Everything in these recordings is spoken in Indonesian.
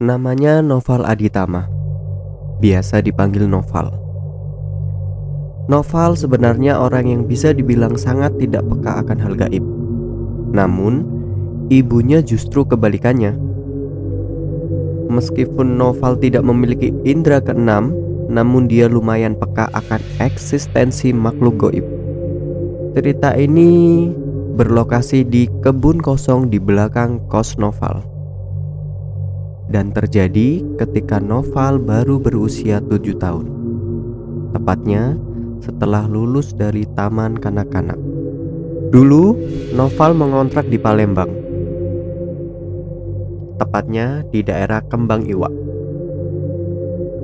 Namanya Noval Aditama. Biasa dipanggil Noval. Noval sebenarnya orang yang bisa dibilang sangat tidak peka akan hal gaib. Namun, ibunya justru kebalikannya. Meskipun Noval tidak memiliki indera keenam, namun dia lumayan peka akan eksistensi makhluk goib. Cerita ini berlokasi di kebun kosong di belakang kos Noval. Dan terjadi ketika Noval baru berusia tujuh tahun. Tepatnya setelah lulus dari taman kanak-kanak. Dulu, Noval mengontrak di Palembang. Tepatnya di daerah Kembang Iwak.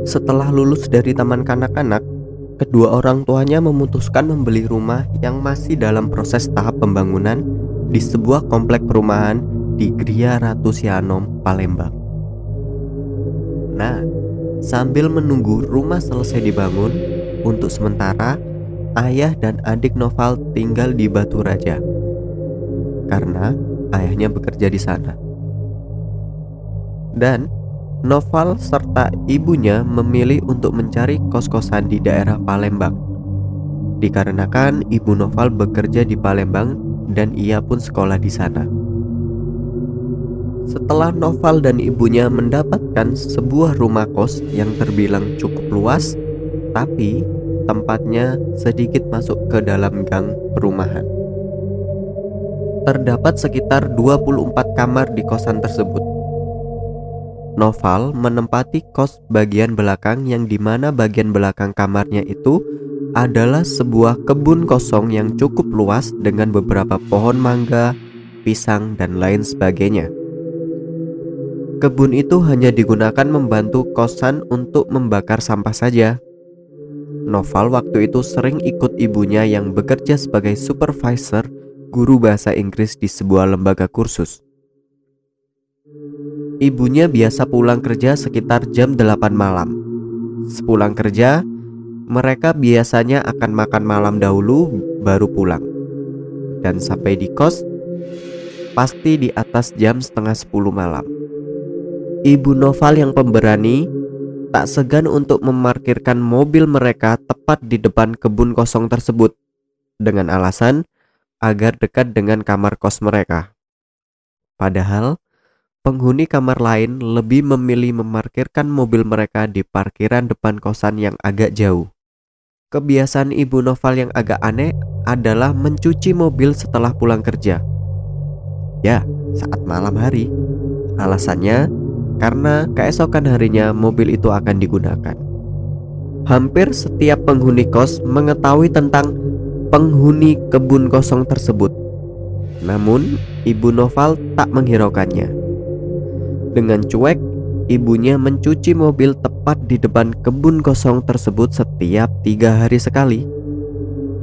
Setelah lulus dari taman kanak-kanak, kedua orang tuanya memutuskan membeli rumah yang masih dalam proses tahap pembangunan di sebuah komplek perumahan di Gria Ratu Sianom, Palembang. Nah, sambil menunggu rumah selesai dibangun, untuk sementara ayah dan adik Noval tinggal di Batu Raja karena ayahnya bekerja di sana. Dan Noval serta ibunya memilih untuk mencari kos-kosan di daerah Palembang. Dikarenakan ibu Noval bekerja di Palembang dan ia pun sekolah di sana. Setelah Noval dan ibunya mendapatkan sebuah rumah kos yang terbilang cukup luas, tapi tempatnya sedikit masuk ke dalam gang perumahan. Terdapat sekitar 24 kamar di kosan tersebut Noval menempati kos bagian belakang yang di mana bagian belakang kamarnya itu adalah sebuah kebun kosong yang cukup luas dengan beberapa pohon mangga, pisang, dan lain sebagainya. Kebun itu hanya digunakan membantu kosan untuk membakar sampah saja. Noval waktu itu sering ikut ibunya yang bekerja sebagai supervisor guru bahasa Inggris di sebuah lembaga kursus. Ibunya biasa pulang kerja sekitar jam 8 malam. Sepulang kerja, mereka biasanya akan makan malam dahulu baru pulang. Dan sampai di kos, pasti di atas jam setengah 10 malam. Ibu Noval yang pemberani tak segan untuk memarkirkan mobil mereka tepat di depan kebun kosong tersebut dengan alasan agar dekat dengan kamar kos mereka. Padahal penghuni kamar lain lebih memilih memarkirkan mobil mereka di parkiran depan kosan yang agak jauh. Kebiasaan ibu Noval yang agak aneh adalah mencuci mobil setelah pulang kerja. Ya, saat malam hari. Alasannya karena keesokan harinya mobil itu akan digunakan. Hampir setiap penghuni kos mengetahui tentang penghuni kebun kosong tersebut. Namun, ibu Noval tak menghiraukannya. Dengan cuek, ibunya mencuci mobil tepat di depan kebun kosong tersebut setiap tiga hari sekali.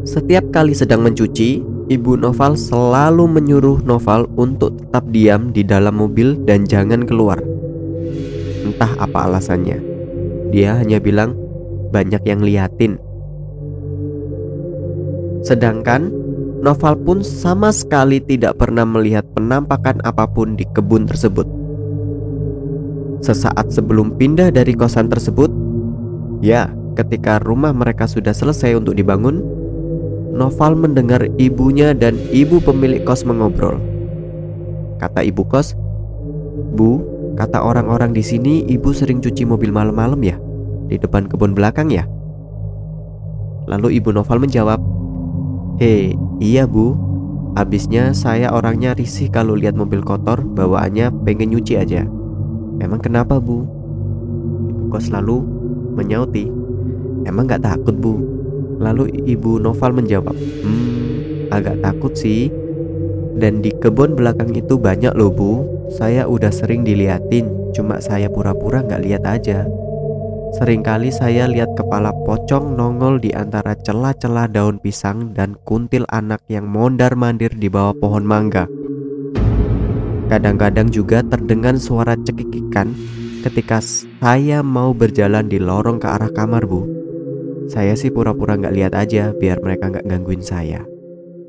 Setiap kali sedang mencuci, ibu Noval selalu menyuruh Noval untuk tetap diam di dalam mobil dan jangan keluar. Entah apa alasannya, dia hanya bilang banyak yang liatin. Sedangkan Noval pun sama sekali tidak pernah melihat penampakan apa pun di kebun tersebut. Sesaat sebelum pindah dari kosan tersebut, ya, ketika rumah mereka sudah selesai untuk dibangun, Noval mendengar ibunya dan ibu pemilik kos mengobrol. Kata ibu kos, "Bu, kata orang-orang di sini ibu sering cuci mobil malam-malam ya, di depan kebun belakang ya?" Lalu ibu Noval menjawab, "Hei, iya bu. Abisnya saya orangnya risih kalau lihat mobil kotor, bawaannya pengen nyuci aja." Emang kenapa bu? Ibu kos lalu menyauti Emang gak takut bu? Lalu ibu Noval menjawab Hmm agak takut sih Dan di kebun belakang itu banyak loh bu. Saya udah sering diliatin Cuma saya pura-pura gak lihat aja. Seringkali saya lihat kepala pocong nongol di antara celah-celah daun pisang dan kuntil anak yang mondar-mandir di bawah pohon mangga. Kadang-kadang juga terdengar suara cekikikan ketika saya mau berjalan di lorong ke arah kamar bu. Saya sih pura-pura nggak lihat aja biar mereka nggak gangguin saya.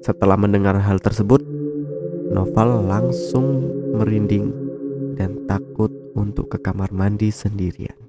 Setelah mendengar hal tersebut Noval langsung merinding dan takut untuk ke kamar mandi sendirian.